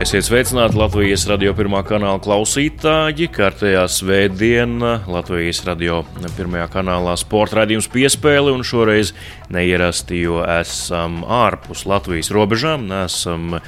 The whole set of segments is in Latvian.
Esiet sveicināti Latvijas radio pirmā kanāla klausītāji. Kārtējā svētdiena Latvijas radio pirmajā kanālā sporta raidījums piespēle, un šoreiz neierasti, jo esam ārpus Latvijas robežām, nesam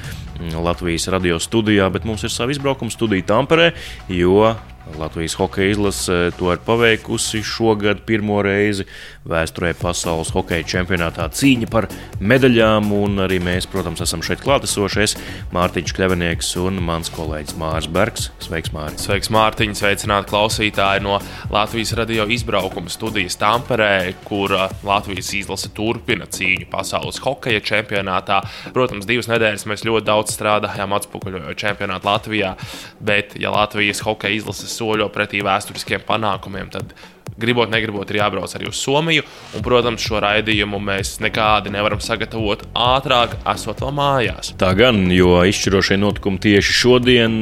Latvijas radio studijā, bet mums ir sava izbraukuma studija Tamperē, jo Latvijas hokeja izlase to ir paveikusi šogad pirmo reizi vēsturē pasaules hokeja čempionātā cīņa par medaļām, un arī mēs, protams, esam šeit klātesošies. Mārtiņš Kļavinieks un mans kolēģis Mārs Bergs. Sveiks, Mārtiņ! Sveiks, Mārtiņ! Sveicināti klausītāji no Latvijas radio izbraukuma studijas Tamperē, kur uh, Latvijas izlase turpina cīņu pasaules hokeja čempionātā. Protams, divas nedēļas mēs ļoti daudz strādājām atpakaļ čempionātā Latvijā, bet ja Latvijas hokeja izlases soļo pretī vēsturiskiem panākumiem, tad gribot, negribot, ir jābrauc arī uz Somiju. Un, protams, šo raidījumu mēs nekādi nevaram sagatavot ātrāk, esot vēl mājās. Tā gan, jo izšķirošie notikumi tieši šodien,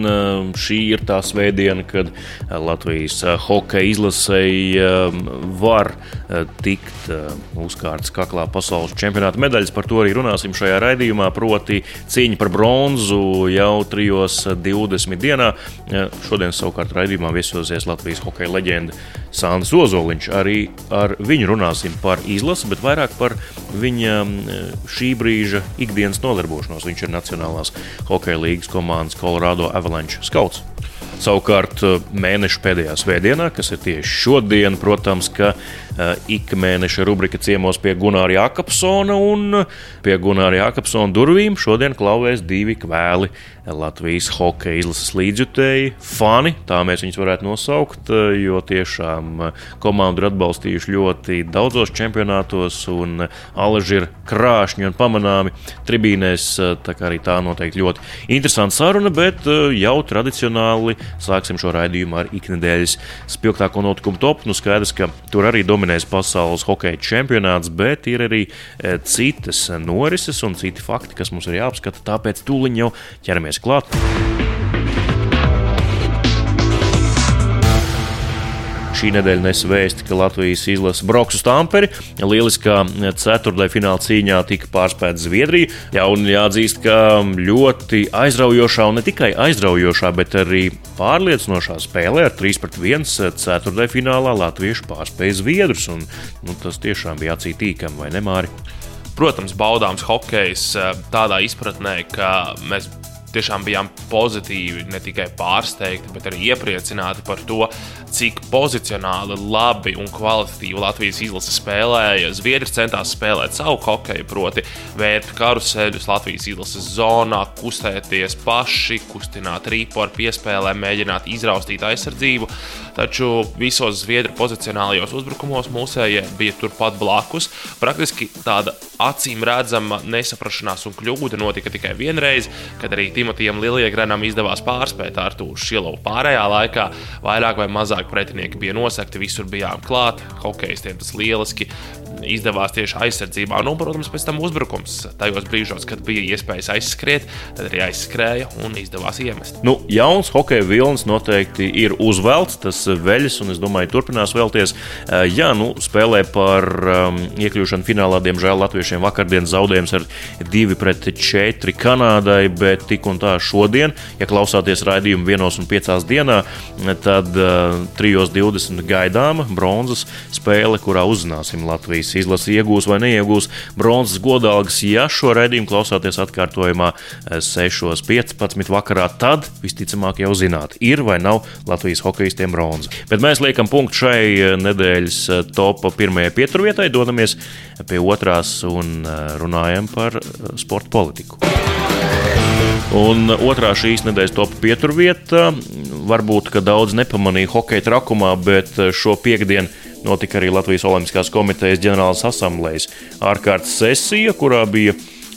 šī ir tā svētdiena, kad Latvijas hokeja izlasēji var tikt uzkārtas kaklā pasaules čempionāta medaļas. Par to arī runāsim šajā raidījumā, proti cīņa par bronzu jau 3.20 dienā. Šodien savukārt raidījumā viesosies Latvijas hokeja leģenda Sāns Ozoliņš. Arī ar viņu runāsim par izlasi, bet vairāk par viņa šī brīža ikdienas nodarbošanos. Viņš ir Nacionālās hokeja līnijas komandas Colorado Avalanche skauts. Savukārt mēneša pēdējā svētdienā, kas ir tieši šodien, protams, ka uh, ik mēneša rubrika ciemos pie Gunāra Jākapsona un pie Gunāra Jākapsona durvīm šodien klauvēs divi kvēli Latvijas hokeja izlases līdzjutēji, fani, tā mēs viņus varētu nosaukt, jo tiešām komandu ir atbalstījuši ļoti daudzos čempionātos, un alaži ir krāšņi un pamanāmi tribīnēs. Tā kā arī tā noteikti ļoti interesanta saruna, bet jau tradicionāli sāksim šo raidījumu ar iknedēļas spilgtāko notikumu topu. Nu skaidrs, ka tur arī dominēs pasaules hokeja čempionāts, bet ir arī citas norises un citi fakti, kas mums ir jāapskata. Tāpēc tūliņ jau ķeramies klāt. Šī nedēļa nes vēsti, ka Latvijas izlase brauks uz Tamperi. Lieliskā ceturtajā fināla cīņā tika pārspēta Zviedrija. Jā, un jāatzīst, ka ļoti aizraujošā, un ne tikai aizraujošā, bet arī pārliecinošā spēlē ar 3 pret 1 ceturtajā finālā Latvieši pārspēja Zviedrus. Un, nu, tas tiešām bija acītīkami, vai ne, Māri? Protams, baudāms hokejs eh, tādā izpratnē, ka mēs tiešām bijām pozitīvi, ne tikai pārsteigti, bet arī iepriecināti par to, cik pozicionāli, labi un kvalitatīvi Latvijas izlase spēlēja. Zviedri centās spēlēt savu hokeju, proti, vērt karuseļus Latvijas izlases zonā, kustēties paši, kustināt rīpu ar piespēlēm, mēģināt izraustīt aizsardzību. Taču visos Zviedru pozicionālajos uzbrukumos mūsējie bija turpat blakus. Praktiski tāda acīm redzama nesaprašanās un kļūda notika tikai vienreiz, kad arī Timotejam Lieliegram izdevās pārspēt Artūru Šilovu. Pārējā laikā vairāk vai mazāk pretinieki bija nosakti, visur bijām klāt, hokejistiem tas lieliski izdevās tieši aizsardzībā. Nu, protams, pēc tam uzbrukums tajos brīžos, kad bija iespējas aizskriet, tad arī aizskrēja un izdevās iemest. Nu, jauns hokeja vilnis noteikti ir uzvelts, tas veļas, un es domāju, turpinās vēlties. Eh, jā, nu, spēlē par um, iekļūšanu finālā, diemžēl latviešiem vakardienas zaudējums ar 2 pret 4 Kanādai, bet tik un tā šodien, ja klausāties raidījumu vienos un piecās dienā, tad uh, 3.20 gaidāma bronzas spēle, kurā uzzināsim Latvijas izlase iegūs vai neiegūs bronzas godalgas. Ja šo raidījumu klausāties atkārtojumā 6.15 eh, vakarā, tad visticamāk jau zināt, ir vai nav Latvijas hokeistiem bronza. Bet mēs liekam punktu šai eh, nedēļas eh, topa pirmajai pieturvietai, dodamies pie otrās un runājam par sporta politiku. Un otrā šīs nedēļas top pieturvieta. Varbūt, ka daudz nepamanīja hokeja trakumā, bet šo piekdienu notika arī Latvijas Olimpiskās komitejas ģenerālas asamblejas ārkārtas sesija, kurā bija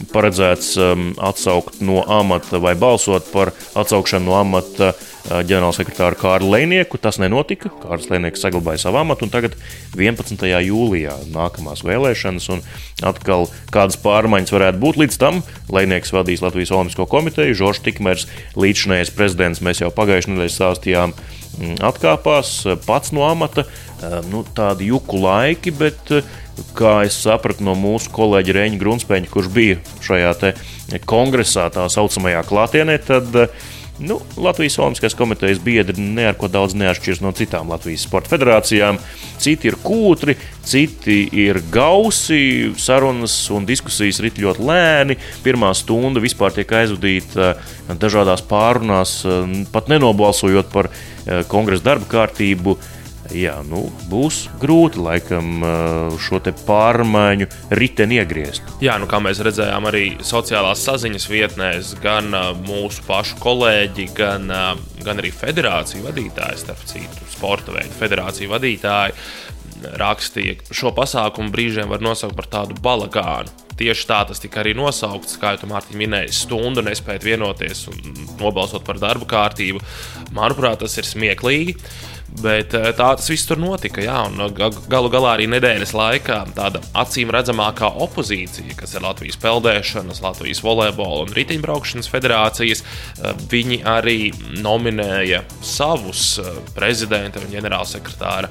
paredzēts um, atsaukt no amata vai balsot par atsaukšanu no amata ģenerālsekretāru Kārlu Lēnieku. Tas nenotika. Kārlis Lēnieks saglabāja savu amatu, un tagad 11. jūlijā nākamās vēlēšanas, un atkal kādas pārmaiņas varētu būt līdz tam. Lēnieks vadīs Latvijas Olimpisko komiteju, Žoržs Tikmers, līdzinājais prezidents, mēs jau pagājušajā nedēļā stāstījām, mm, atkāpās pats no amata. Nu, tādi juku laiki, bet kā es sapratu no mūsu kolēģa Reņģa Grunsteņa, kurš bija šajā kongresā, tā saucamajā klātienē, tad nu, Latvijas Olimpiskās komitejas biedri neko daudz neatšķiras no citām Latvijas sporta federācijām. Citi ir kūtri, citi ir gausi, sarunas un diskusijas rit ļoti lēni. Pirmā stunda vispār tiek aizvadīta dažādās pārunās, pat nenobalsojot par eh, kongresa darba kārtību. Jā, nu, būs grūti laikam šo pārmaiņu riteni iegriezt. Jā, nu, kā mēs redzējām, arī sociālās saziņas vietnēs, gan mūsu pašu kolēģi, gan, gan arī federāciju vadītāji, starp citu, sporta veidu federāciju vadītāji, rakstīja, ka šo pasākumu brīžiem var nosaukt par tādu balagānu. Tieši tā tas tika arī nosaukts, kā jau Mārtiņš minēja, stundu nespēt vienoties un nobalsot par darbu kārtību. Manuprāt, tas ir smieklīgi. Bet eh, tā tas viss tur notika. Jā, un galu galā arī nedēļas laikā tāda acīm redzamākā opozīcija, kas ir Latvijas peldēšanas, Latvijas volejbola un riteņbraukšanas federācijas, eh, viņi arī nominēja savus eh, prezidenta un ģenerālsekretāra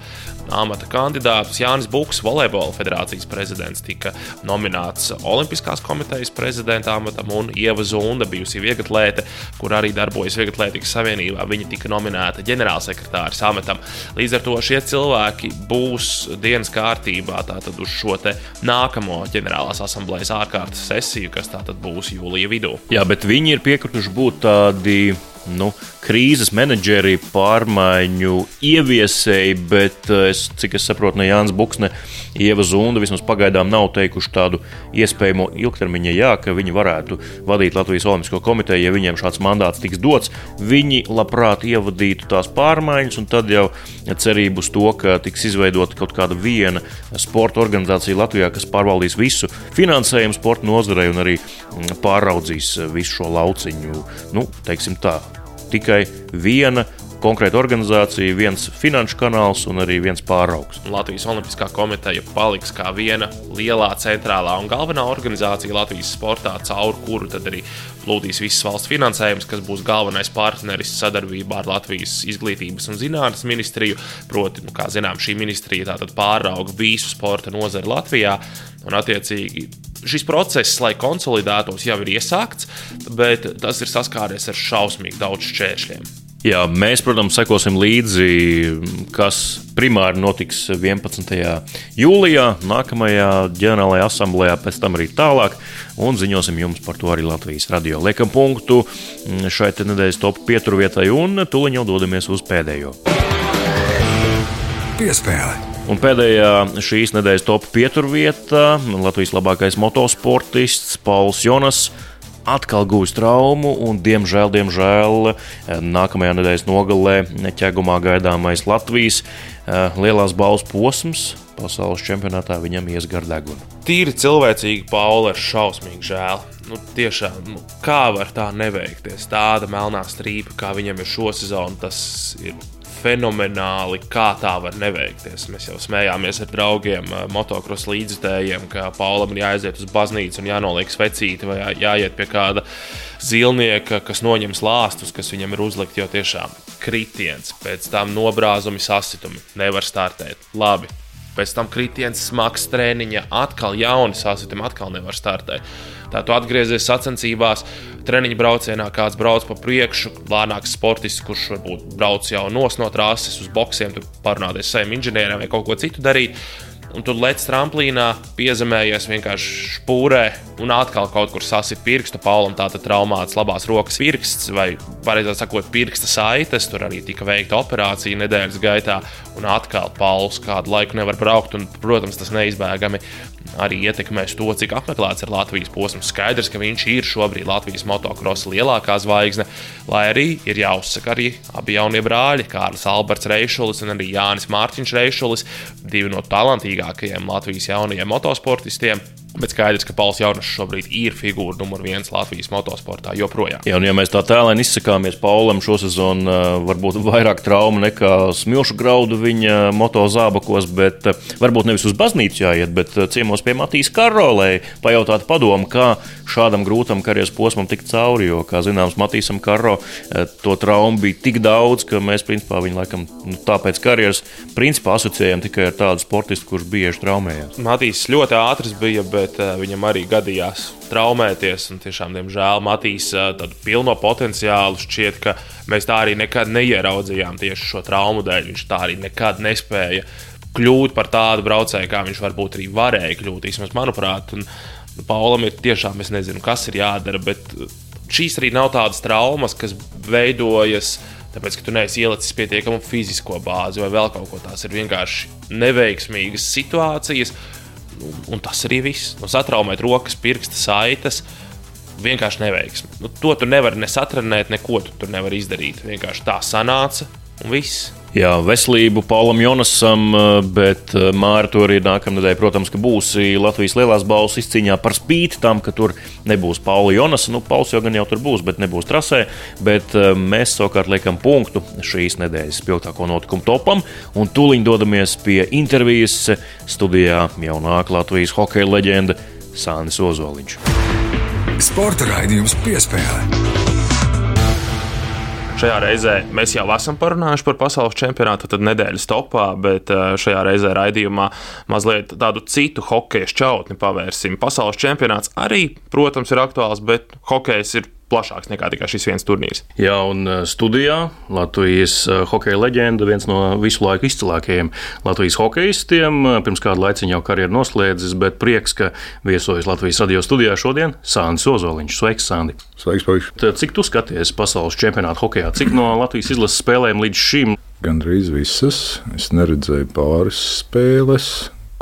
amata kandidātus. Jānis Buks, volejbola federācijas prezidents, tika nominēts Olimpiskās komitejas prezidenta amatam, un Ieva Zunda, bijusī vieglatlēte, kur arī darbojas Vieglatlētikas savienībā, viņa tika nominēta ģenerālsekretāra amatam. Līdz ar to šie cilvēki būs dienas kārtībā tātad uz šo nākamo ģenerālās asamblejas ārkārtas sesiju, kas tātad būs jūlija vidū. Jā, bet viņi ir piekrituši būt tādi nu, krīzes menedžeri, pārmaiņu ieviesēji, bet eh, es, cik es saprotu, ne Jānis Buks, ne Ieva Zunda vismaz pagaidām nav teikuši tādu iespējamo ilgtermiņa jā, ka viņi varētu vadīt Latvijas Olimpisko komiteju, ja viņiem šāds mandāts tiks dots. Viņi labprāt ievadītu tās pārmaiņas, un tad jau cerību uz to, ka tiks izveidota kaut kāda viena sporta organizācija Latvijā, kas pārvaldīs visu finansējumu sporta nozarei un arī mm, pāraudzīs visu šo lauciņu. Nu, teiksim tā, tikai viena konkrēta organizācija, viens finanšu kanāls un arī viens pāraugs. Latvijas Olimpiskā komiteja paliks kā viena lielā, centrālā un galvenā organizācija Latvijas sportā, caur kuru tad arī plūdīs visas valsts finansējums, kas būs galvenais partneris sadarbībā ar Latvijas izglītības un zinātnes ministriju. Proti, nu, kā zinām, šī ministrija tātad pārauga visu sporta nozari Latvijā un attiecīgi šis process, lai konsolidētos, jau ir iesākts, bet tas ir saskāries ar šausmīgi daudz šķēršļiem. Jā, mēs, protams, sekosim līdzi, kas primāri notiks 11. jūlijā, nākamajā ģenerālajā asamblējā, pēc tam arī tālāk, un ziņosim jums par to arī Latvijas radio. Liekam punktu šai nedēļas top pieturvietai, un tuliņ jau dodamies uz pēdējo. Piespēle. Un pēdējā šīs nedēļas top pieturvieta - Latvijas labākais motosportists Pauls Jonas. Atkal gūs traumu, un, diemžēl, diemžēl nākamajā nedēļas nogalē ķēgumā gaidāmais Latvijas eh, lielās balvas posms pasaules čempionātā viņam ies gar degunu. Tīri cilvēcīgi, Pauli, ir šausmīgi žēl. Nu, tiešām, nu, kā var tā neveikties? Tāda melnā strīpa, kā viņam ir šo sezonu, tas ir fenomenāli, kā tā var neveikties. Mēs jau smējāmies ar draugiem, eh, motocross līdzjutējiem, ka Paulam ir jāaiziet uz baznīcu un jānoliek svecīti vai jāiet pie kāda zilnieka, kas noņem lāstus, kas viņam ir uzlikti. Jo tiešām kritiens, pēc tam nobrāzumi, sasitumi, nevar startēt. Labi, pēc tam kritiens, smags treniņš, atkal jauni sasitumi, atkal nevar startēt. Tā tu atgriezies sacensībās, treniņa braucienā, kāds brauc pa priekšu, lēnāks sportists, kurš varbūt brauc jau no trases uz boxiem, tur parunāties ar saviem inženieriem vai kaut ko citu darīt un tu lec tramplīnā, piezemējies vienkārši spūrē, un atkal kaut kur sasit pirkstu. Paulam tā tad traumāts labās rokas pirksts, vai pareizāk sakot, pirksta saites. Tur arī tika veikta operācija nedēļas gaitā, un atkal Pauls kādu laiku nevar braukt. Un, protams, tas neizbēgami arī ietekmēs to, cik apmeklēts ir Latvijas posms. Skaidrs, ka viņš ir šobrīd Latvijas motocrossa lielākā zvaigzne, lai arī ir jāuzsaka arī abi jaunie brāļi, Kārlis Alberts Reišulis un arī Jānis Mārtiņš Reišulis, divi no talantīgākajiem Latvijas jaunajiem motosportistiem. Bet skaidrs, ka Pauls Jaunis šobrīd ir figūra numur viens Latvijas motosportā joprojām. Jā, un ja mēs tā tēlēni izsakāmies Paulam šosezon, varbūt vairāk traumu nekā smilšu graudu viņa motozābakos, bet varbūt nevis uz baznīcu jāiet, bet ciemos pie Matīs Karolē, pajautāt padomu, kā šādam grūtam karjeras posmam tikt cauri, jo, kā zināms, Matīsam Karo to traumu bija tik daudz, ka mēs principā viņu laikam nu, tāpēc karjeras principā asociējam tikai ar tādu sportistu, kurš bieži traumējās. Matīs ļoti ātrs bija, bet bet uh, viņam arī gadījās traumēties. Tiešām, diemžēl, Matīs uh, tādu pilno potenciālu šķiet, ka mēs tā arī nekad neieraudzījām tieši šo traumu dēļ. Viņš tā arī nekad nespēja kļūt par tādu braucēju, kā viņš varbūt arī varēja kļūt. Vismaz, manuprāt, un Paulam ir tiešām, es nezinu, kas ir jādara, bet šīs arī nav tādas traumas, kas veidojas. Tāpēc, ka tu neesi ielicis pietiekamu fizisko bāzi vai vēl kaut ko tādu. Ir vienkārši neveiksmīgas situācijas, Un tas arī viss. Nu, satraumēt rokas, pirksta saites. Vienkārši neveiksmi. Nu, to tu nevari nesatrenēt, neko tu tur nevari izdarīt. Vienkārši tā sanāca un viss. Jā, veselību Paulam Jonasam, eh, bet eh, Māra to arī nākamnedēļ, protams, ka būs Latvijas lielās balvas izcīņā par spīti tam, ka tur nebūs Paula Jonasa. Nu, Pauls jau gan jau tur būs, bet nebūs trasē. Bet eh, mēs savukārt liekam punktu šīs nedēļas spilgtāko notikumu topam un tūlīt dodamies pie intervijas studijā jaunāk Latvijas hokeja leģenda Sānis Ozoliņš. Sporta raidījums piespēlē. Šajā reizē mēs jau esam parunājuši par pasaules čempionātu, tad nedēļas topā, bet eh, šajā reizē raidījumā mazliet tādu citu hokeja šķautni pavērsim. Pasaules čempionāts arī, protams, ir aktuāls, bet hokejs ir plašāks nekā tikai šis viens turnīrs. Jā, un uh, studijā Latvijas uh, hokeja leģenda, viens no visu laiku izcilākajiem Latvijas hokeistiem. Uh, pirms kāda laika jau karjeru noslēdzis, bet prieks, ka viesojas Latvijas radio studijā šodien Sānis Ozoliņš. Sveiks, Sandi! Sveiks, Paiks! Cik tu skaties pasaules čempionāta hokejā? Cik no Latvijas izlases spēlēm līdz šim? Gan drīz visas. Es neredzēju pāris spēles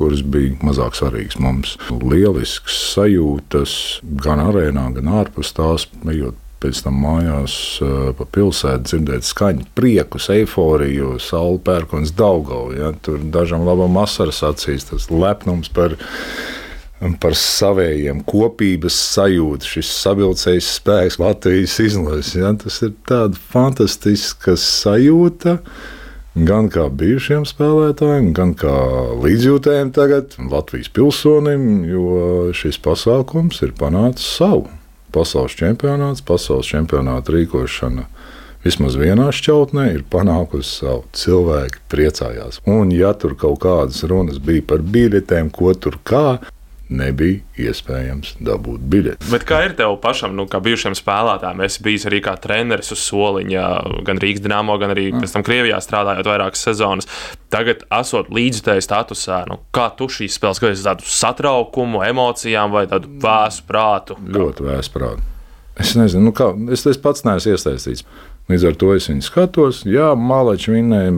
kuras bija mazāk svarīgas mums. Lielisks sajūtas gan arēnā, gan ārpus tās, ejot pēc tam mājās eh, pa pilsētu, dzirdēt skaņu, prieku, eifóriju, saule pērkons, daudzau. Ja? Tur dažam labam asaras acīs, tas lepnums par, par saviem kopības sajūtu, šis savilcējs spēks Latvijas izlases. Ja? Tas ir tāds fantastisks sajūta gan kā bijušiem spēlētājiem, gan kā līdzjūtējiem tagad, Latvijas pilsonim, jo šis pasākums ir panācis savu. Pasaules čempionāts, pasaules čempionāta rīkošana vismaz vienā šķautnē ir panākusi savu. Cilvēki priecājās. Un, ja tur kaut kādas runas bija par biļetēm, ko tur kā, nebija iespējams dabūt biļeti. Bet kā ir tev pašam, nu, kā bijušam spēlētājam, esi bijis arī kā treneris uz soliņa, gan Rīgas dīnāmo, gan arī pēc tam Krievijā strādājot vairākas sezonas. Tagad, esot līdzjutēju statusā, nu, kā tu šīs spēles skaties, tādu satraukumu, emocijām vai tādu vēsu prātu? Ļoti vēsu prātu. Es nezinu, nu kā, es, es pats neesmu iesaistīts. Līdz ar to es viņu skatos. Jā, Mālačs vinēja.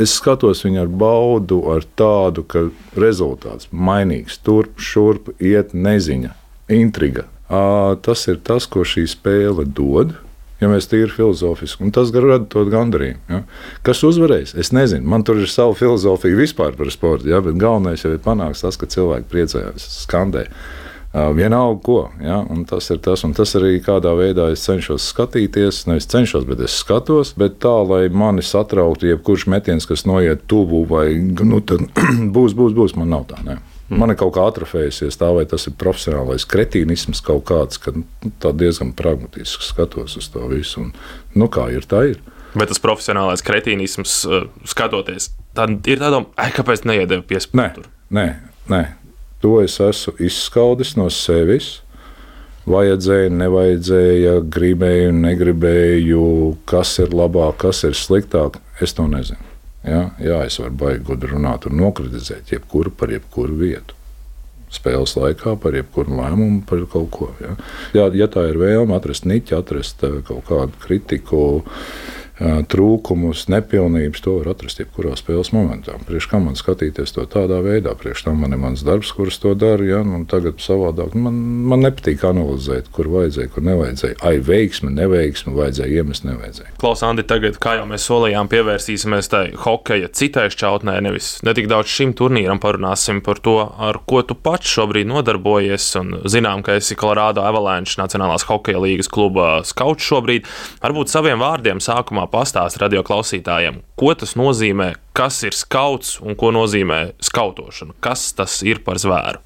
Es skatos viņu ar baudu, ar tādu, ka rezultāts mainīgs. Turp, šurp, iet neziņa, intriga. Tas ir tas, ko šī spēle dod. Ja mēs tīri filozofiski, un tas rada to gandarījumu. Ja? Kas uzvarēs? Es nezinu, man tur ir sava filozofija vispār par sportu, ja? bet galvenais jau ir panākt tas, ka cilvēki priecājās, skandē. Vienalga, ko. Ja? Tas ir tas, un tas arī kādā veidā es cenšos skatīties. Nevis cenšos, bet es skatos, bet tā, lai mani satrauktu jebkurš metiens, kas noiet tuvu, vai nu, būs, būs, būs. Man nav tā. Ne. Mm. Man ir kaut kā atrofējusies tā, vai tas ir profesionālais kretīnisms kaut kāds, ka nu, tā diezgan pragmatiski skatos uz to visu. Un, nu, kā ir, tā ir. Bet tas profesionālais kretīnisms, skatoties, tad ir tādā, kāpēc neiedēvu piespēlēt? Nē, nē, nē, To es esmu izskaudis no sevis. Vajadzēja, nevajadzēja, gribēju, negribēju, kas ir labāk, kas ir sliktāk. Es to nezinu. Ja? Jā, es varu baigi gudri runāt un nokritizēt jebkuru par jebkuru vietu. Spēles laikā par jebkuru lēmumu, par kaut ko. Ja, ja, ja tā ir vēlme atrast niķi, atrast eh, kaut kādu kritiku, trūkumus, nepilnības, to var atrast jebkurā spēles momentā. Priekš kā man skatīties to tādā veidā, priekš tam man ir mans darbs, kurus to daru, ja, un tagad savādāk. Man, man nepatīk analizēt, kur vajadzēja, kur nevajadzēja. Ai, veiksme, neveiksme, vajadzēja iemest, nevajadzēja. Klaus, Andi, tagad, kā jau mēs solījām, pievērsīsimies tai hokeja citai šķautnē, nevis ne tik daudz šim turnīram, parunāsim par to, ar ko tu pats šobrīd nodarbojies. Un zinām, ka esi Colorado Avalanche Nacionālās hokeja līgas kluba skauts šobrīd. Varbūt saviem vārdiem sākumā pastāst radio klausītājiem, ko tas nozīmē, kas ir skauts un ko nozīmē skautošana. Kas tas ir par zvēru?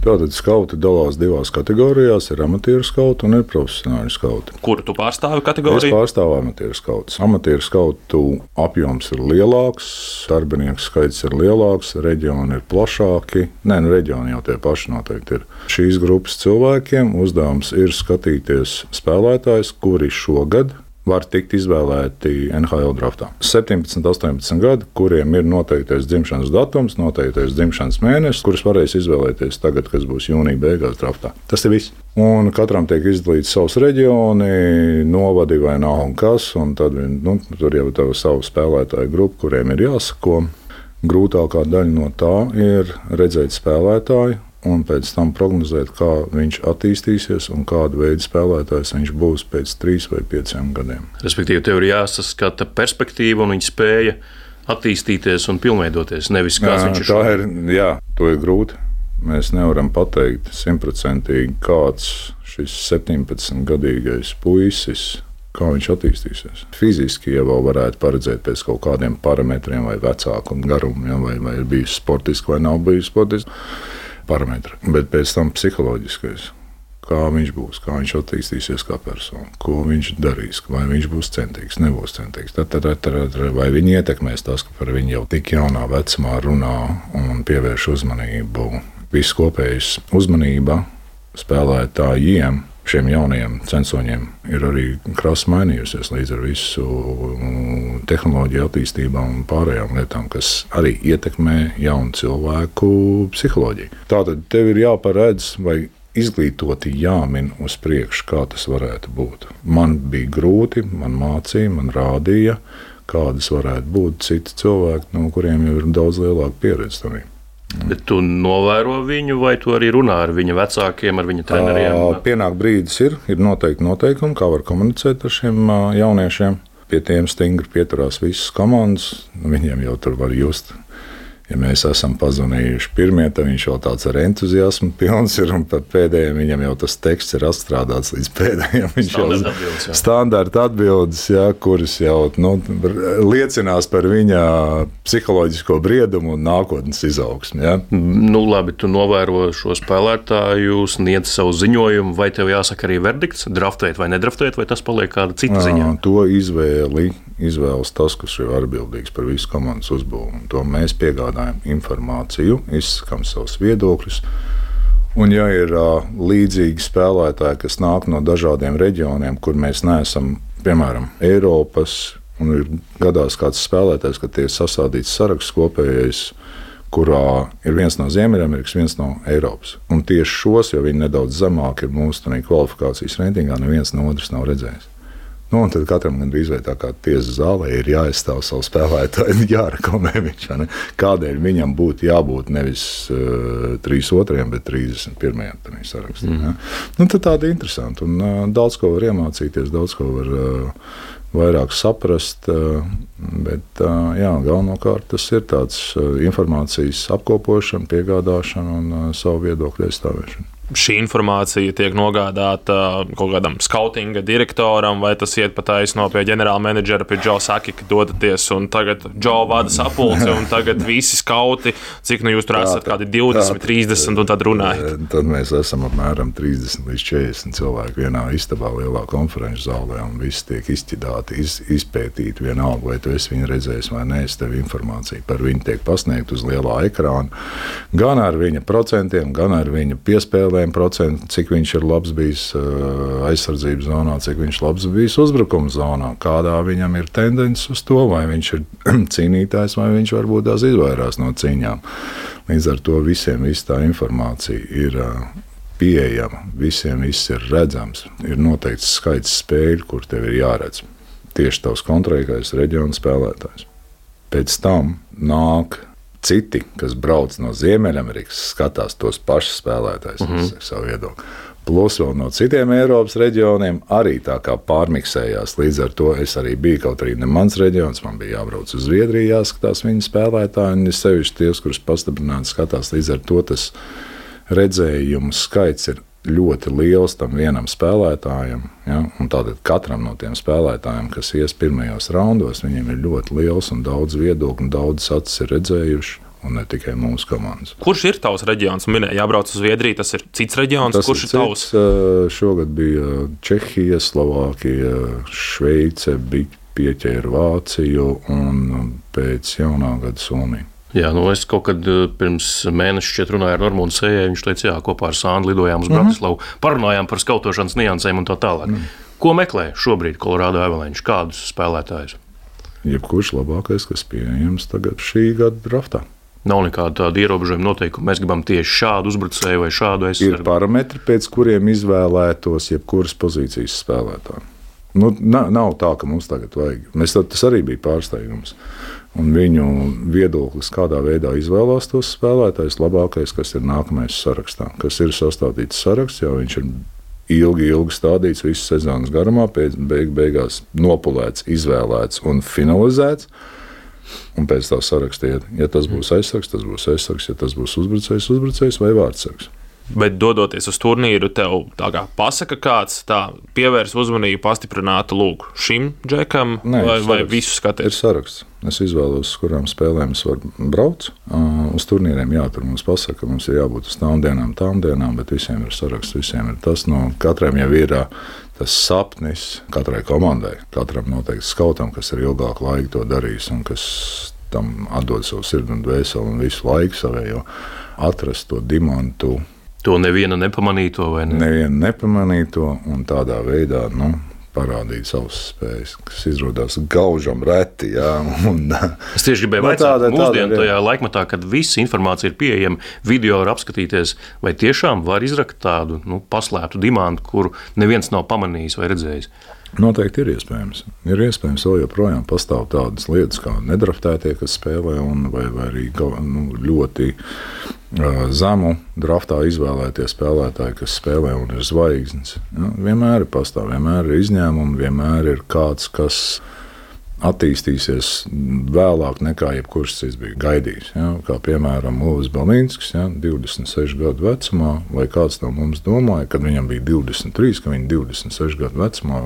Tātad skauti dalās divās kategorijās. Ir amatieru skauti un ir profesionāli skauti. Kuru tu pārstāvi kategoriju? Es pārstāvu amatieru skautus. Amatieru skautu apjoms ir lielāks, darbinieku skaits ir lielāks, reģioni ir plašāki. Nē, nu, reģioni jau tie paši noteikti ir. Šīs grupas cilvēkiem uzdevums ir skatīties spēlētājus, kuri šogad var tikt izvēlēti NHL draftā. 17, 18 gadi, kuriem ir noteiktais dzimšanas datums, noteiktais dzimšanas mēnesis, kurus varēs izvēlēties tagad, kas būs jūnija beigās draftā. Tas ir viss. Un katram tiek izdalīts savs reģioni, novadi vai nav un kas. Un tad nu, tur jau ir savu spēlētāju grupu, kuriem ir jāsako. Grūtākā daļa no tā ir redzēt spēlētāju, un pēc tam prognozēt, kā viņš attīstīsies un kādu veidu spēlētājs viņš būs pēc trīs vai pieciem gadiem. Respektīvi, tev ir jāsaskata perspektīva un viņa spēja attīstīties un pilnveidoties. Nevis kāds jā, viņš ir. Tā ir, jā, to ir grūti. Mēs nevaram pateikt simtprocentīgi, kāds šis 17-gadīgais puisis kā viņš attīstīsies. Fiziski jau varētu paredzēt pēc kaut kādiem parametriem, vai vecāku garumu, ja, vai, vai ir bijis sportiski vai nav bijis sportiski parametri, bet pēc tam psiholoģiskais. Kā viņš būs, kā viņš attīstīsies kā persona, ko viņš darīs, vai viņš būs centīgs, nebūs centīgs. Tad, tad, tad, tad, vai viņi ietekmēs tas, ka par viņu jau tik jaunā vecumā runā un pievērš uzmanību. Viss kopējais uzmanība spēlētājiem šiem jaunajiem censoņiem ir arī krasi mainījusies līdz ar visu mm, tehnoloģiju attīstībām un pārējām lietām, kas arī ietekmē jaunu cilvēku psiholoģiju. Tātad tev ir jāparedz, vai izglītoti jāmin uz priekšu, kā tas varētu būt. Man bija grūti, man mācīja, man rādīja, kādas varētu būt citi cilvēki, no kuriem jau ir daudz lielāka pieredze. Tam. Bet tu novēro viņu, vai tu arī runā ar viņa vecākiem, ar viņa treneriem? Pienāk brīdis, ir, ir noteikti noteikumi, kā var komunicēt ar šiem jauniešiem. Pie tiem stingri pieturās visas komandas. Viņiem jau tur var just ja mēs esam pazvanījuši pirmie, tad viņš jau tāds ar entuziasmu pilns ir. Un pat pēdējiem viņam jau tas teksts ir atstrādāts līdz pēdējiem. Viņš jau ir standarta atbildes, jā, kuras jau nu, liecinās par viņa psiholoģisko briedumu un nākotnes izaugsmu. Jā. Nu, labi, tu novēro šo spēlētāju, sniedz savu ziņojumu, vai tev jāsaka arī verdikts, draftēt vai nedraftēt, vai tas paliek kāda cita ziņa? To izvēli izvēlas tas, kas ir atbildīgs par visu komandas uzbūvi. To mēs piegādājam informāciju, izsakām savus viedokļus. Un, ja ir uh, līdzīgi spēlētāji, kas nāk no dažādiem reģioniem, kur mēs neesam, piemēram, Eiropas, un ir gadās kāds spēlētājs, ka tie ir sasādīts saraksts kopējais, kurā ir viens no Ziemeļamerikas, viens no Eiropas. Un tieši šos, jo viņi nedaudz zemāk ir mūsu kvalifikācijas reitingā, neviens no otras nav redzējis. Nu, tad katram gandrīz vai tā kā tiesas zālē ir jāizstāv savu spēlētāju, jāreklamē viņš. Ne? Kādēļ viņam būtu jābūt nevis uh, 32, bet 31. sarakstā. Mm. Ja? Nu, tad tāda interesanta. Un, uh, daudz ko var iemācīties, daudz ko var uh, vairāk saprast. Uh, bet uh, jā, galvenokārt tas ir tāds informācijas apkopošana, piegādāšana un savu viedokļu aizstāvēšana šī informācija tiek nogādāta kaut kādam skautinga direktoram, vai tas iet pa taisno pie ģenerāla menedžera, pie Džo Saki, ka dodaties, un tagad Džo vada sapulci, un tagad visi skauti, cik nu jūs tur esat, kādi 20, tā, 30, un tad runājat. Tad mēs esam apmēram 30 līdz 40 cilvēki vienā istabā, lielā konferenču zālē, un viss tiek izķidāti, iz, izpētīti vienalga, vai tu esi viņu redzējis vai nē, es tev informāciju par viņu tiek pasniegt uz lielā ekrāna, gan ar viņa procentiem, gan ar viņa piespēlēm saviem procentiem, cik viņš ir labs bijis uh, aizsardzības zonā, cik viņš labs bijis uzbrukuma zonā, kādā viņam ir tendence uz to, vai viņš ir cīnītājs, vai viņš varbūt tās izvairās no cīņām. Līdz ar to visiem viss tā informācija ir. Uh, pieejama, visiem viss ir redzams. Ir noteikts skaits spēļu, kur tev ir jāredz. tieši tavs kontrējais reģiona spēlētājs. Pēc tam nāk citi, kas brauc no Ziemeļamerikas, skatās tos pašus spēlētājus, mm -hmm. savu viedokli. Plus vēl no citiem Eiropas reģioniem arī tā kā pārmiksējās. Līdz ar to es arī biju, kaut arī ne mans reģions, man bija jābrauc uz Zviedriju, jāskatās viņu spēlētāji, un es sevišķi ties, kurus pastiprināti skatās. Līdz ar to tas redzējumu skaits ir ļoti liels tam vienam spēlētājam. Ja? Tātad katram no tiem spēlētājiem, kas ies pirmajos raundos, viņiem ir ļoti liels un daudz viedokļu, un daudz acis ir redzējuši. Un ne tikai mūsu komandas. Kurš ir tavs reģions? Minēja, jābrauc uz Zviedriju. Tas ir cits reģions. Tas Kurš ir, ir tavs? Šogad bija Čehija, Slovākija, Šveice, bija pieķēra Vāciju un pēc jaunā gada Somiju. Jā, nu es kaut kad eh, pirms mēneša runāju ar Normūnu Sējai. Viņš teica, jā, kopā ar Sānu lidojām uz mm -hmm. Bratislavu, parunājām par skautošanas niansēm un tā tālāk. Mm. Ko meklē šobrīd Kolorādo Avalanche? Kādus spēlētājus? Jebkurš labākais, kas pieejams tagad šī gada draftā. Nav nekāda tāda ierobežojuma noteikuma. Mēs gribam tieši šādu uzbrucēju vai šādu aizsardzību. Ir parametri, pēc kuriem izvēlētos jebkuras pozīcijas spēlētāju. Nu, nav, tā, ka mums tagad vajag. Mēs, tas arī bija pārsteigums un viņu viedoklis, kādā veidā izvēlās tos spēlētājus, labākais, kas ir nākamais sarakstā, kas ir sastādīts saraksts, jau viņš ir ilgi, ilgi stādīts visas sezonas garumā, pēc beig, beigās nopulēts, izvēlēts un finalizēts. Un pēc tā saraksta, ja tas būs aizsargs, tas būs aizsargs, ja tas būs uzbrucējs, uzbrucējs vai vārdsargs. Bet, dodoties uz turnīru, tev kā pasaka, kāds tā pievērs uzmanību, pastiprinātu lūk šim džekam, Nē, vai, vai visu skatīties? Ir saraksts. Es izvēlos, uz kurām spēlēm es varu braukt. Uh, uz turnīriem, jā, tur mums pasaka, ka mums ir jābūt uz tām dienām, tām dienām, bet visiem ir saraksts, visiem ir tas. No katram jau ir tas sapnis, katrai komandai, katram noteikti skautam, kas ir ilgāku laiku to darījis un kas tam atdod savu sirdi un dvēseli un visu laiku savējo atrast to dimantu To neviena nepamanīja, to vai ne? Neviena nepamanīja to un tādā veidā. Nu, parādīt savas spējas, kas izrādās gaužam reti. Jā, un, es tieši gribēju nu, jautāt, kāda ir mūsdienu tajā laikmatā, kad visa informācija ir pieejama, video var apskatīties, vai tiešām var izrakt tādu nu, paslēptu dimantu, kuru neviens nav pamanījis vai redzējis. Noteikti ir iespējams. Ir iespējams, ka joprojām pastāv tādas lietas, kā nedraftētie, kas spēlē, un, vai, vai arī nu, ļoti uh, zemu draftā izvēlētie spēlētāji, kas spēlē un ir zvaigznes. Ja, vienmēr ir pastāv, vienmēr ir izņēmumi, vienmēr ir kāds, kas attīstīsies vēlāk nekā jebkurš cits bija gaidījis. Ja? Kā piemēram Lūsis Balīnskis, ja? 26 gadu vecumā, vai kāds no mums domāja, kad viņam bija 23, ka viņš 26 gadu vecumā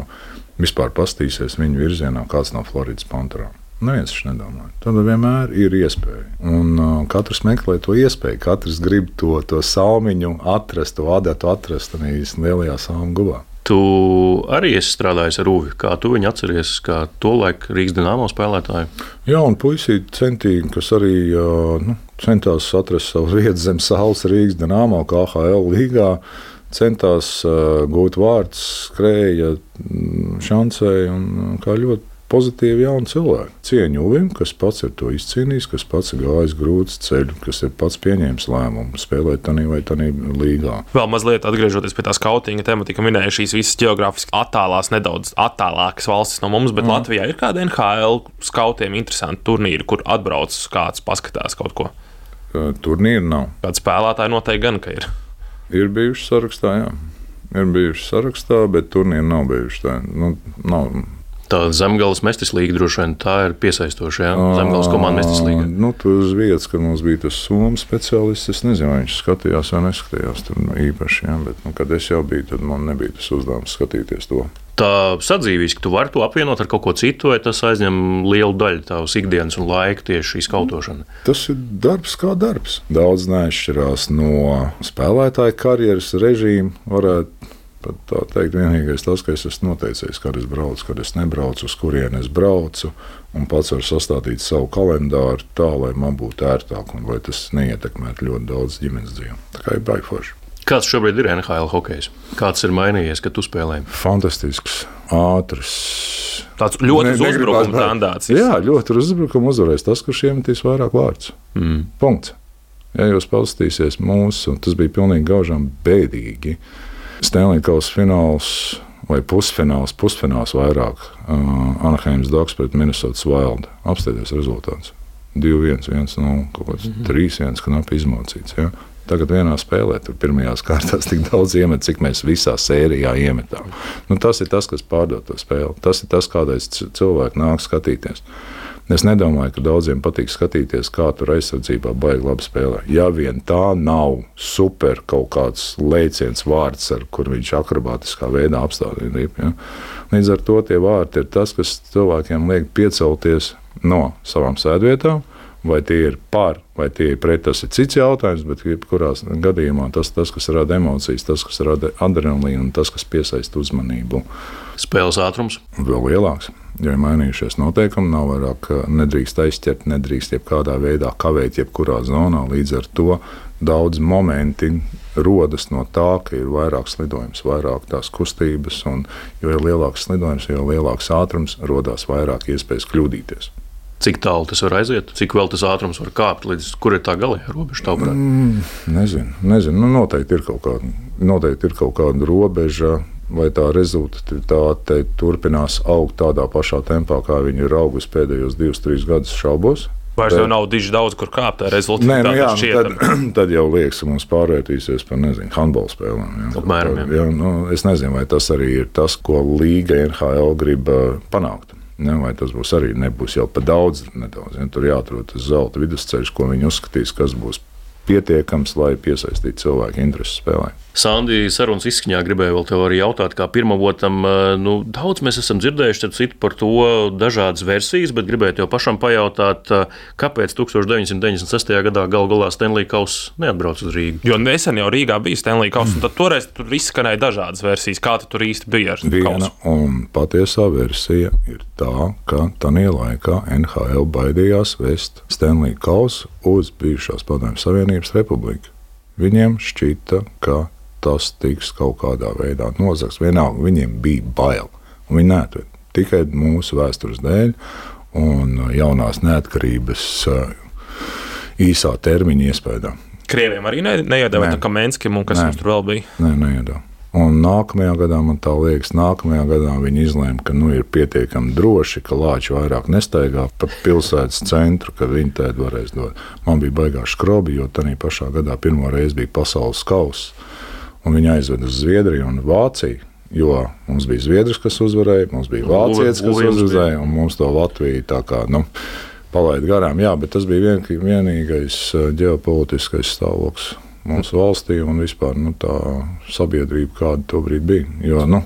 vispār pastīsies viņa virzienā, kāds no Floridas Panterām. Neviens taču nedomāja. Tad vienmēr ir iespēja. Un uh, katrs meklē to iespēju. Katrs grib to, to salmiņu atrast, to adatu atrast arī lielajā salmu gulā. Tu arī esi strādājis ar Uvi. Kā tu viņu atceries, kā to laiku Rīgas dīnāmo spēlētāju? Jā, un puisīt centīgi, kas arī nu, centās atrast savu vietu zem saules Rīgas dīnāmo, kā HL līgā centās uh, gūt vārdus, skrēja mm, šancē un kā ļoti pozitīvi jauni cilvēki. Cieņu Uvim, kas pats ir to izcīnījis, kas pats ir gājis grūts ceļš, kas ir pats pieņēmis lēmumu spēlēt tādā vai tādā līgā. Vēl mazliet atgriežoties pie tā skautinga tematika, minēja šīs visas geogrāfiski attālās, nedaudz attālākas valstis no mums, bet mm. Latvijā ir kāda NHL skautiem interesanta turnīra, kur atbrauc kāds paskatās kaut ko. Turnīra nav. Kāda spēlētāja noteikti gan ka ir. Ir bijuši sarakstā, jā. Ir bijuši sarakstā, bet turnīri nav bijuši. Tā, nu, nav. Tā zemgājas mestis līnija droši vien tā ir piesaistoša. Ja? Zemgājas komanda mestis līnija. Nu, tur uz vietas, kad mums bija tas somu speciālists, es nezinu, vai viņš skatījās vai neskatījās tur īpaši. Ja? Bet, nu, kad es jau biju, tad man nebija tas uzdevums skatīties to tā sadzīvīs, ka tu vari to apvienot ar kaut ko citu, vai tas aizņem lielu daļu tavas ikdienas un laika tieši izkautošana? Tas ir darbs kā darbs. Daudz neatšķirās no spēlētāja karjeras režīma. Varētu pat tā teikt, vienīgais tas, ka es esmu noteicis, kad es braucu, kad es nebraucu, uz kurieni es braucu. Un pats varu sastādīt savu kalendāru tā, lai man būtu ērtāk un lai tas neietekmētu ļoti daudz ģimenes dzīvi. Tā kā ir baigts forši. Kāds šobrīd ir NHL hokejs? Kāds ir mainījies, kad tu spēlē? Fantastisks, ātrs. Tāds ļoti ne, uzbrukuma tendēts. Jā, ļoti uzbrukuma uzvarēs tas, kurš iemetīs vairāk vārdus. Mm. Punkts. Ja jūs paskatīsieties mūsu, tas bija pilnīgi gaužām bēdīgi. Stanley Kausa fināls vai pusfināls, pusfināls vairāk. Uh, Anaheimas Dogs pret Minnesotas Wild. Apstāties rezultāts. 2-1, 1-0, kaut kāds mm -hmm. 3-1, knapi izmocīts. Ja? Tagad vienā spēlē, tur pirmajās kārtās tik daudz iemet, cik mēs visā sērijā iemetām. Nu, tas ir tas, kas pārdod to spēli. Tas ir tas, kādreiz cilvēki nāk skatīties. Es nedomāju, ka daudziem patīk skatīties, kā tur aizsardzībā baigi labi spēlē. Ja vien tā nav super kaut kāds lēciens vārds, ar kur viņš akrobātiskā veidā apstādina. Ja? Līdz ar to tie vārti ir tas, kas cilvēkiem liek piecelties no savām sēdvietām. Vai tie ir par, vai tie ir pret, tas ir cits jautājums, bet jebkurā gadījumā tas, tas, kas rada emocijas, tas, kas rada adrenalīnu un tas, kas piesaista uzmanību. Spēles ātrums vēl lielāks. Jo ir mainījušies noteikumi, nav vairāk nedrīkst aizķert, nedrīkst jebkādā veidā kavēt, jebkurā zonā. Līdz ar to daudz momenti rodas no tā, ka ir vairāk slidojums, vairāk tās kustības, un jo ir lielāks slidojums, jo lielāks ātrums, radās vairāk iespējas kļūdīties. Cik tālu tas var aiziet, cik vēl tas ātrums var kāpt, līdz kur ir tā galējā robeža? Mm, nezinu, nezinu. Nu, noteikti, ir kāda, noteikti ir kaut kāda robeža. Vai tā rezultāte turpinās augt tādā pašā tempā, kā viņi ir augusi pēdējos divus, trīs gadus, šaubos. Vairs jau nav diži daudz, kur kāpt. Tā rezultātā Nē, nu jā, nu tad, tad jau liekas, ka mums pārvērtīsies par nezinu, handbola spēlēm. Jā. Apmēram, jā. Jā, nu, es nezinu, vai tas arī ir tas, ko Līga NHL grib uh, panākt. Ne, vai tas būs arī nebūs jau par daudz, nedaudz, ja, tur jāatrod tas zelta vidusceļš, ko viņi uzskatīs, kas būs pietiekams, lai piesaistītu cilvēku interesi spēlē. Sandi, sarunas izskaņā gribēju vēl te arī jautāt, kā pirmavotam, nu, daudz mēs esam dzirdējuši citu par to dažādas versijas, bet gribēju tev pašam pajautāt, kāpēc 1996. gadā gal galā Stanley Kauss neatbrauca uz Rīgu? Jo nesen jau Rīgā bija Stanley Kauss, un tad toreiz tur izskanēja dažādas versijas, kā tur īsti bija. Viena un patiesā versija ir tā, ka tajā laikā NHL baidījās vest Stanley Kauss uz bijušās Padomju Savienības republiku. Viņiem šķita, ka tas tiks kaut kādā veidā nozagts. Vienalga, viņiem bija bail. Viņi neatved tikai mūsu vēstures dēļ un jaunās neatkarības uh, īsā termiņa iespējā. Krieviem arī ne, neiedāvā ne. Kamenskim un kas Nē. tur vēl bija? Nē, neiedāvā. Un nākamajā gadā man tā liekas, nākamajā gadā viņi izlēma, ka nu, ir pietiekami droši, ka lāči vairāk nestaigā pa pilsētas centru, ka viņi tēdu varēs dot. Man bija baigās skrobi, jo tajā pašā gadā pirmo reizi bija pasaules kausa un viņi aizveda uz Zviedriju un Vāciju. Jo mums bija Zviedrijas, kas uzvarēja, mums bija Vācijas, kas uzvarēja, un mums to Latvija tā kā nu, palaida garām. Jā, bet tas bija vien, vienīgais ģeopolitiskais stāvoklis mūsu valstī un vispār nu, tā sabiedrība, kāda tobrīd bija. Jo nu,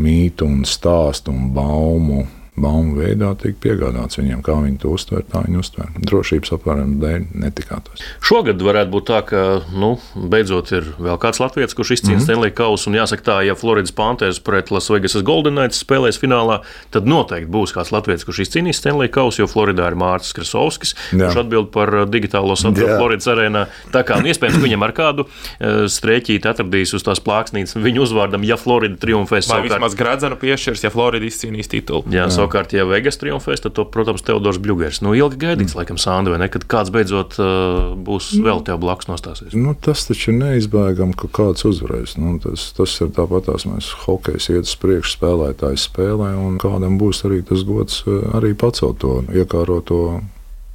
mītu un stāstu un baumu baumu veidā tika piegādāts viņiem, kā viņi to uztver, tā viņi uztver. Drošības apvērumu dēļ netikātos. Šogad varētu būt tā, ka nu, beidzot ir vēl kāds latviečs, kurš izcīnīs mm -hmm. Stanley Kausu. Un jāsaka, tā, ja Floridas Panthers pret Las Vegas Golden Knights spēlēs finālā, tad noteikti būs kāds latviečs, kurš izcīnīs Stanley Kausu, jo Floridā ir Mārcis Krasovskis, kurš atbild par uh, digitālo saturu Floridas arēnā. Tā kā nu, iespējams, ka viņam ar kādu uh, strēķīti atradīs uz tās plāksnītes viņu uzvārdam, ja Florida triumfēs. Vai savukārt... vismaz gradzenu piešķirs, ja Florida izcīnīs titulu. Jā, jā. Savukārt, ja Vegas triumfēs, tad, to, protams, Teodors Bļūgers. Nu, ilgi gaidīts, laikam, Sandra, vai ne? Kad kāds beidzot uh, būs nu, vēl tev blakus nostāsies. Nu, tas taču ir neizbēgami, ka kāds uzvarēs. Nu, tas, tas ir tāpatās mēs hokejs iet uz priekšu, spēlētājs spēlē, un kādam būs arī tas gods uh, arī pacelt to iekāroto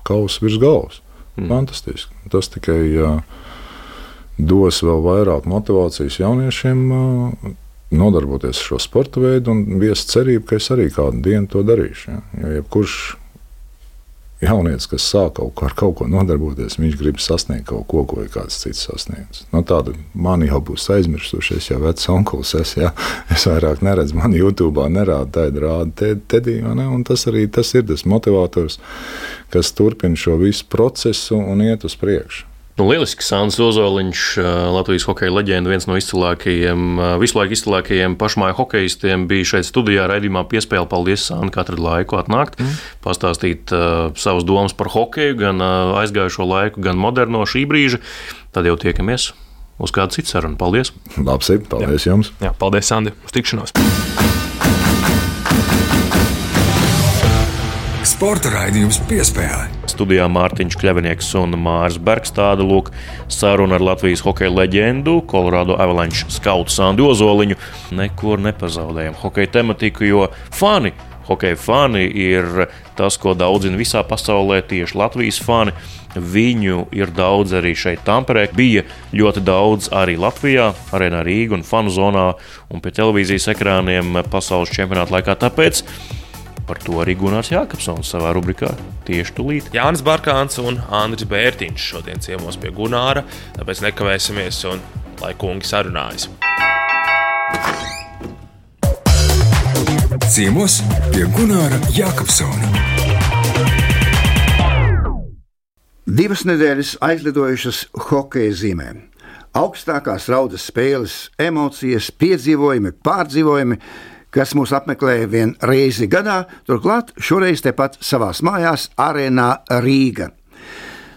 kausu virs galvas. Mm. Fantastiski. Tas tikai uh, dos vēl vairāk motivācijas jauniešiem. Uh, nodarboties ar šo sporta veidu un viest cerību, ka es arī kādu dienu to darīšu. Ja? Jo jebkurš jaunietis, kas sāk kaut, ar kaut ko nodarboties, viņš grib sasniegt kaut ko, ko kāds cits sasniedz. No nu, tāda man jau būs aizmirsuši. Es jau vecs onkulis, es, ja? es vairāk neredzu, man YouTube nerāda tādu rādu tediju. Tas arī tas ir tas motivators, kas turpina šo visu procesu un iet uz priekšu. Nu, lieliski, Sāns Ozoliņš, Latvijas hokeja leģenda, viens no izcilākajiem, visu laiku izcilākajiem pašmāju hokeistiem, bija šeit studijā raidījumā piespēle. Paldies, Sāni, ka atradi laiku atnākt, mm. pastāstīt uh, savas domas par hokeju, gan uh, aizgājušo laiku, gan moderno šī brīža. Tad jau tiekamies uz kādu citu sarunu. Paldies! Labs, paldies Jā. jums! Jā, paldies, Sandi! Uz tikšanos! Sporta raidījums piespēle. studijā Mārtiņš Kļavinieks un Mārs Bergstāde. Lūk, saruna ar Latvijas hokeja leģendu, Colorado Avalanche skautu Sandu Ozoliņu. Nekur nepazaudējam hokeja tematiku, jo fani hokeja fani ir tas, ko daudzina visā pasaulē, tieši Latvijas fani. Viņu ir daudz arī šeit, Tamperē. Bija ļoti daudz arī Latvijā, Arēnā Rīgā un Fanu zonā un pie televīzijas ekrāniem pasaules čempionāta laikā. Tāpēc par to arī Gunārs Jākapsons savā rubrikā tieši tulīt. Jānis Barkāns un Andris Bērtiņš šodien ciemos pie Gunāra, tāpēc nekavēsimies un lai kungi sarunājas. Ciemos pie Gunāra Jākapsona. Divas nedēļas aizlidojušas hokeja zīmēm. Augstākās raudas spēles, emocijas, piedzīvojumi, pārdzīvojumi, kas mūs apmeklēja vien reizi gadā, turklāt šoreiz tepat savās mājās, arēnā Rīga.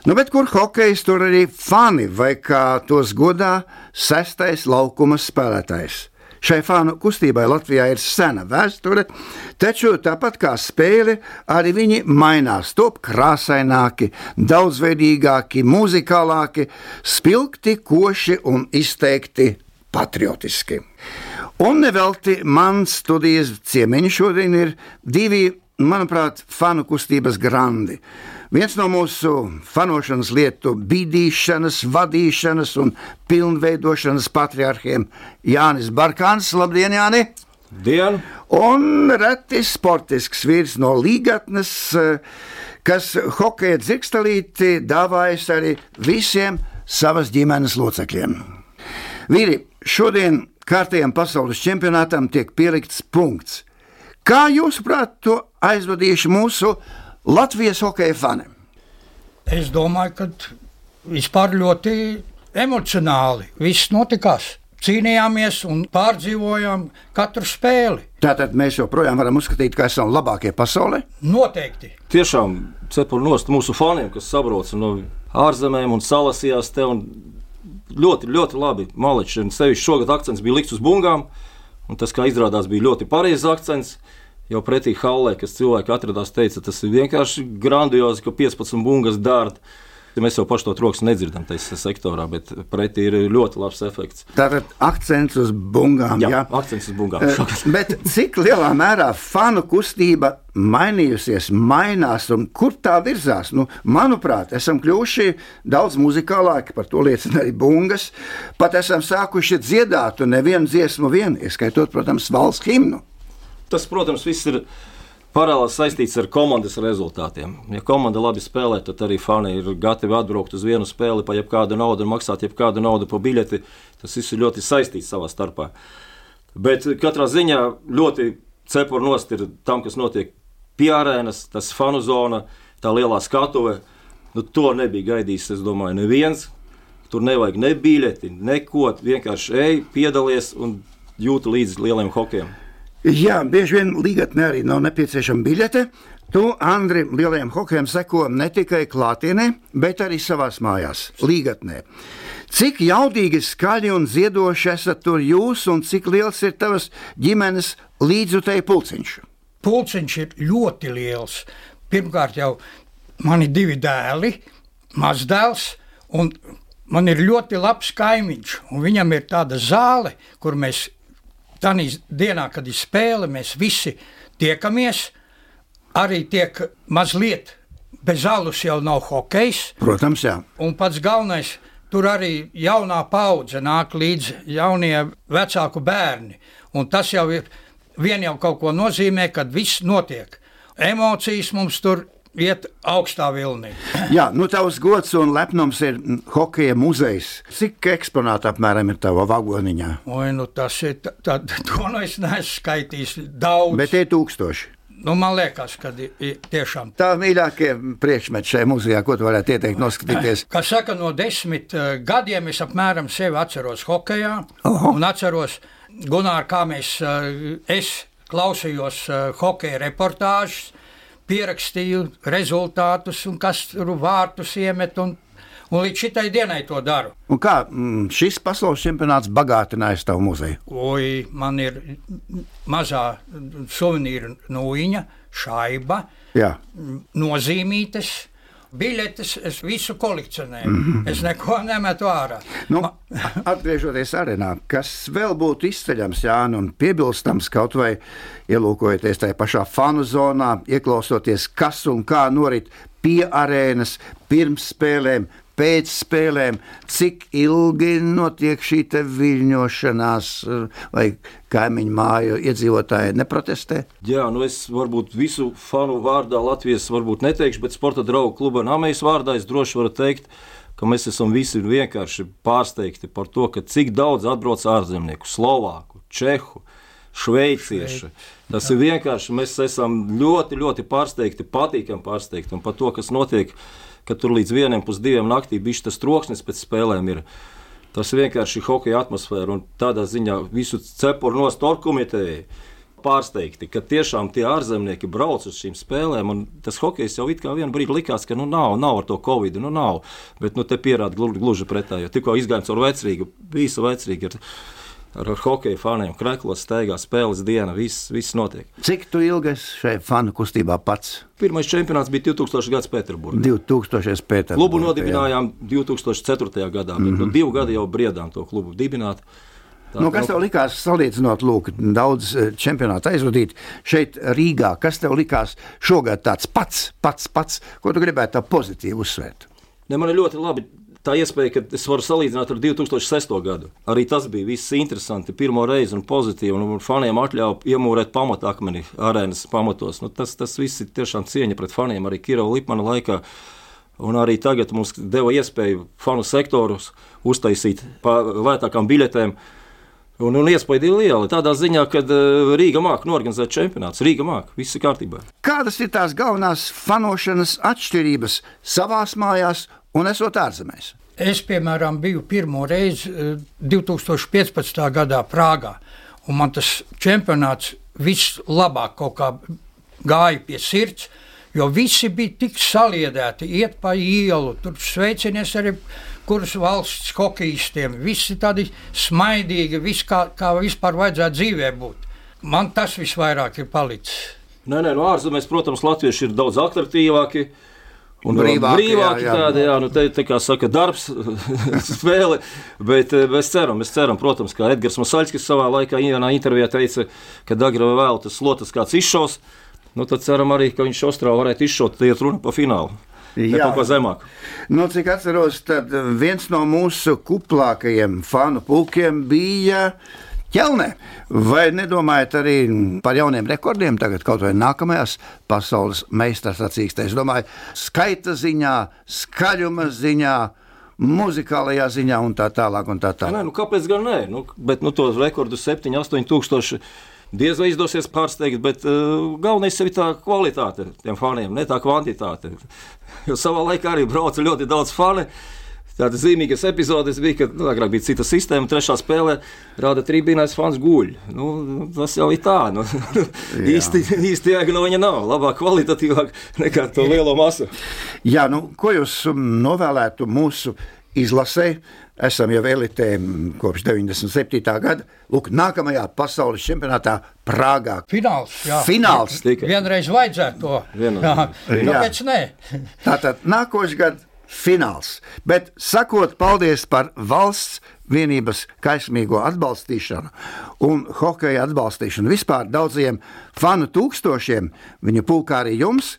Nu, bet kur hokejs tur arī fani, vai kā tos godā, sestais laukuma spēlētājs? Šai fanu kustībai Latvijā ir sena vēsture, taču tāpat kā spēle, arī viņi mainās, top krāsaināki, daudzveidīgāki, muzikālāki, spilgti, koši un izteikti patriotiski. Un nevelti mans studijas ciemiņi šodien ir divi, manuprāt, fanu kustības grandi. Viens no mūsu fanošanas lietu bīdīšanas, vadīšanas un pilnveidošanas patriarchiem Jānis Barkāns. Labdien, Jāni! Dienu! Un reti sportisks vīrs no līgatnes, kas hokeja dzirkstelīti dāvājas arī visiem savas ģimenes locekļiem. Vīri, šodien kārtējam pasaules čempionātam tiek pielikts punkts. Kā jūsuprāt, to aizvadījuši mūsu Latvijas hokeja fani? Es domāju, ka vispār ļoti emocionāli viss notikās. Cīnījāmies un pārdzīvojām katru spēli. Tātad mēs joprojām varam uzskatīt, ka esam labākie pasaulē. Noteikti. Tiešām cepur nost mūsu faniem, kas sabrauc no ārzemēm un salasījās te. Un ļoti, ļoti labi. Maličs sevišķi šogad akcents bija likts uz bungām, un tas, kā izrādās, bija ļoti pareizs akcents. Jau pretī hallē, kas cilvēki atradās, teica, tas ir vienkārši grandiozi, ka 15 bungas dārta. Mēs jau pašu to troksni nedzirdam tajā sektorā, bet pretī ir ļoti labs efekts. Tātad akcents uz bungām. Jā, jā. akcents uz bungām. bet cik lielā mērā fanu kustība mainījusies, mainās un kur tā virzās? Nu, manuprāt, esam kļuvuši daudz muzikālāki, par to liecina arī bungas. Pat esam sākuši dziedāt un nevienu dziesmu vien, ieskaitot, protams, valsts himnu. Tas, protams, viss ir paralēli saistīts ar komandas rezultātiem. Ja komanda labi spēlē, tad arī fani ir gatavi atbraukt uz vienu spēli par jebkādu naudu un maksāt jebkādu naudu par biļeti. Tas viss ir ļoti saistīts savā starpā. Bet katrā ziņā ļoti cepura nost ir tam, kas notiek pie arēnas, tas fanu zona, tā lielā skatuve. Nu, to nebija gaidījis, es domāju, neviens. Tur nevajag ne biļeti, neko. Vienkārši ej, piedalies un jūti līdzi lieliem hokiem. Jā, bieži vien līgatnē arī nav nepieciešama biļete. Tu, Andri, lielajam hokejam seko ne tikai klātienē, bet arī savās mājās, līgatnē. Cik jaudīgi, skaļi un ziedoši esat tur jūs, un cik liels ir tavas ģimenes līdzjutēju pulciņš? Pulciņš ir ļoti liels. Pirmkārt, jau man ir divi dēli, mazdēls, un man ir ļoti labs kaimiņš, un viņam ir tāda zāle, kur mēs Tā dienā, kad ir spēle, mēs visi tiekamies. Arī tiek mazliet bez alus jau nav hokejs. Protams, jā. Un pats galvenais, tur arī jaunā paudze nāk līdzi jaunie vecāku bērni. Un tas jau ir vien jau kaut ko nozīmē, kad viss notiek. Emocijas mums tur iet augstā vilnī. Jā, nu tavs gods un lepnums ir hokeja muzejs. Cik eksponāti apmēram ir tavā vagoniņā? Oi, nu tas ir, tā, to nu es neesmu skaitījis daudz. Bet tie ir tūkstoši. Nu, man liekas, ka ir tiešām tā mīļākie priekšmeti šajā muzejā, ko tu varētu ieteikt noskatīties. Kā saka, no desmit uh, gadiem es apmēram sevi atceros hokeja. Un atceros, Gunār, kā mēs, uh, es klausījos uh, hokeja reportāžas pierakstīju rezultātus un kas tur vārtus iemet. Un, Un līdz šitai dienai to daru. Un kā mm, šis pasaules čempionāts bagātinājis tavu muzeju? Oi, man ir mazā suvenīra nūjiņa, šaiba, Jā. nozīmītas. Biļetes es visu kolekcionēju. Mm -hmm. Es neko nemetu ārā. Nu, atgriežoties arēnā, kas vēl būtu izceļams, Jānis, un piebilstams kaut vai ielūkojoties tajā pašā fanu zonā, ieklausoties, kas un kā norit pie arēnas, pirms spēlēm, pēc spēlēm, cik ilgi notiek šī viļņošanās, vai kaimiņu māju iedzīvotāji neprotestē? Jā, nu es varbūt visu fanu vārdā Latvijas varbūt neteikšu, bet sporta draugu kluba Nāmējas vārdā es droši varu teikt, ka mēs esam visi vienkārši pārsteigti par to, cik daudz atbrauc ārzemnieku, Slovāku, Čehu. Šveicieši. Tas ir vienkārši. Mēs esam ļoti, ļoti pārsteigti, patīkami pārsteigti par to, kas notiek ka tur līdz vienam pusdiviem naktī bija tas troksnis pēc spēlēm. Ir. Tas vienkārši ir hokeja atmosfēra un tādā ziņā visu cepuru no storkomitejai pārsteigti, ka tiešām tie ārzemnieki brauc uz šīm spēlēm. Tas hokejs jau it kā vienā brīdī likās, ka nu, nav, nav ar to covid, nu nav. Bet nu, te pierāda gluži pretēji. Tikko izgājām caur vecrīgu, visa vecrīga. Ir, ar, ar hokeja faniem, kreklos, steigā, spēles diena, viss, viss notiek. Cik tu ilgi šai fanu kustībā pats? Pirmais čempionāts bija 2000. gads Pēterburgā. 2000. Pēterburgā. Klubu nodibinājām jā. 2004. gadā, bet mm -hmm. nu, divu gadu jau briedām to klubu dibināt. Tā, nu, kas tev likās, salīdzinot, lūk, daudz eh, čempionātu aizvadīt šeit, Rīgā? Kas tev likās šogad tāds pats, pats, pats, ko tu gribētu tā pozitīvi uzsvērt? Ne, man ir ļoti labi tā iespēja, ka es varu salīdzināt ar 2006. gadu. Arī tas bija viss interesanti, pirmo reizi un pozitīvi. Un faniem atļāva iemūrēt pamatakmeni arēnas pamatos. Nu, tas, tas viss ir tiešām cieņa pret faniem arī Kirova Lipmana laikā. Un arī tagad mums deva iespēju fanu sektorus uztaisīt par lētākām biļetēm. Un, un iespēja ir liela. Tādā ziņā, ka uh, Rīga māca norganizēt čempionātus. Rīga māca, viss ir kārtībā. Kādas ir tās galvenās fanošanas atšķirības savās mājās un esot ārzemēs? Es, piemēram, biju pirmo reizi 2015. Eh, gadā Prāgā, un man tas čempionāts vislabāk gāja pie sirds. Jo visi bija tik saliedēti, iet pa ielu, tur sveicinies arī kuras valsts hokeistiem. Visi tādi smaidīgi, viss kā, kā vispār vajadzētu dzīvē būt. Man tas visvairāk ir palicis. Nē, nē, no ārzemēs, protams, latvieši ir daudz attraktīvāki. Un brīvāki, brīvāki jā, jā. tādi, jā, nu te, te kā saka, darbs, spēle, bet eh, mēs ceram, mēs ceram, protams, kā Edgars Masaļskis savā laikā vienā intervijā teica, ka vai vēl tas slotas kāds izšaus, nu tad ceram arī, ka viņš Ostrā varētu izšaut, iet runa pa finālu. Jā, kaut ko zemāk. Nu, cik atceros, tad viens no mūsu kuplākajiem fanu pulkiem bija uh, ķelnē. Vai nedomājat arī par jauniem rekordiem tagad, kaut vai nākamajās pasaules meistars sacīkstēs? Domāju, skaita ziņā, skaļuma ziņā. Muzikālajā ziņā un tā tālāk. Un tā tālāk. Nē, nu, kāpēc gan nē? Nu, bet nu, tos rekordus 7, 8 tūkstoši diez vai izdosies pārsteigt, bet uh, galvenais ir tā kvalitāte tiem faniem, ne tā kvantitāte. Jo savā laikā arī brauca ļoti daudz fanu. Tādas zīmīgas epizodes bija, kad nu, agrāk bija cita sistēma, trešā spēlē rāda trījus fans guļ. Nu, tas jau ir tā. Nu, īsti īsti jēga no viņa nav. Labāk, kvalitatīvāk nekā to lielo masu. Jā, nu, ko jūs um, novēlētu mūsu izlasē? Esam jau elitē kopš 97. gada. Lūk, nākamajā pasaules čempionātā Prāgā. Fināls. Jā. Fināls. Vienreiz vajadzētu to. Vienreiz. Kāpēc ne? Tātad nākošais gads fināls. Bet sakot paldies par valsts vienības kaismīgo atbalstīšanu un hokeja atbalstīšanu vispār daudziem fanu tūkstošiem, viņu pulkā arī jums,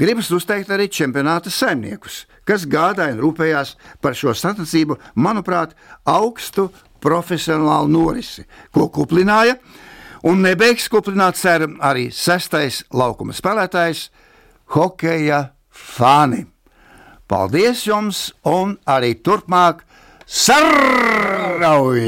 gribas uzteikt arī čempionāta saimniekus, kas gādāja un rūpējās par šo sacensību, manuprāt, augstu profesionālu norisi, ko kuplināja. Un nebeigs kuplināt cer arī sestais laukuma spēlētājs - hokeja fani. Paldies jums un arī turpmāk sarauj!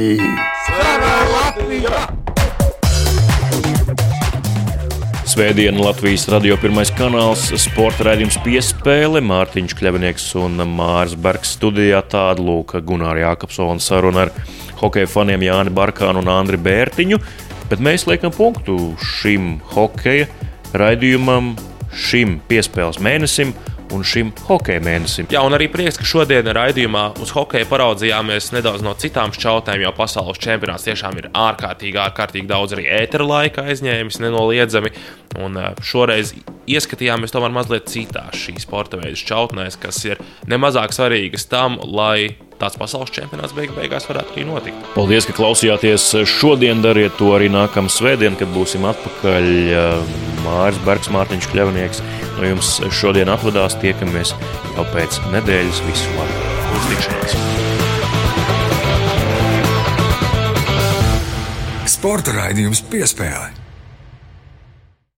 Svētdiena Latvijas radio pirmais kanāls, sporta raidījums piespēle, Mārtiņš Kļavinieks un Mārs Bergs studijā tāda lūka Gunāra Jākapsona saruna ar hokeja faniem Jāni Barkānu un Andri Bērtiņu, bet mēs liekam punktu šim hokeja raidījumam, šim piespēles mēnesim, un šim hokeja mēnesim. Jā, un arī prieks, ka šodien raidījumā uz hokeja paraudzījāmies nedaudz no citām šķautēm, jo pasaules čempionāts tiešām ir ārkārtīgi, ārkārtīgi daudz arī ētera laika aizņēmis nenoliedzami. Un eh, šoreiz ieskatījāmies tomēr mazliet citās šīs sporta veidu šķautnēs, kas ir nemazāk svarīgas tam, lai tāds pasaules čempionāts beig beigās varētu arī notikt. Paldies, ka klausījāties šodien. Dariet to arī nākamā svētdiena, kad būsim atpakaļ. Mārcis Bergs, Mārtiņš Kļavnieks no jums šodien atvadās. Tiekamies jau pēc nedēļas. Visu labu! Uz tikšanos! Sporta raidījums piespēlē.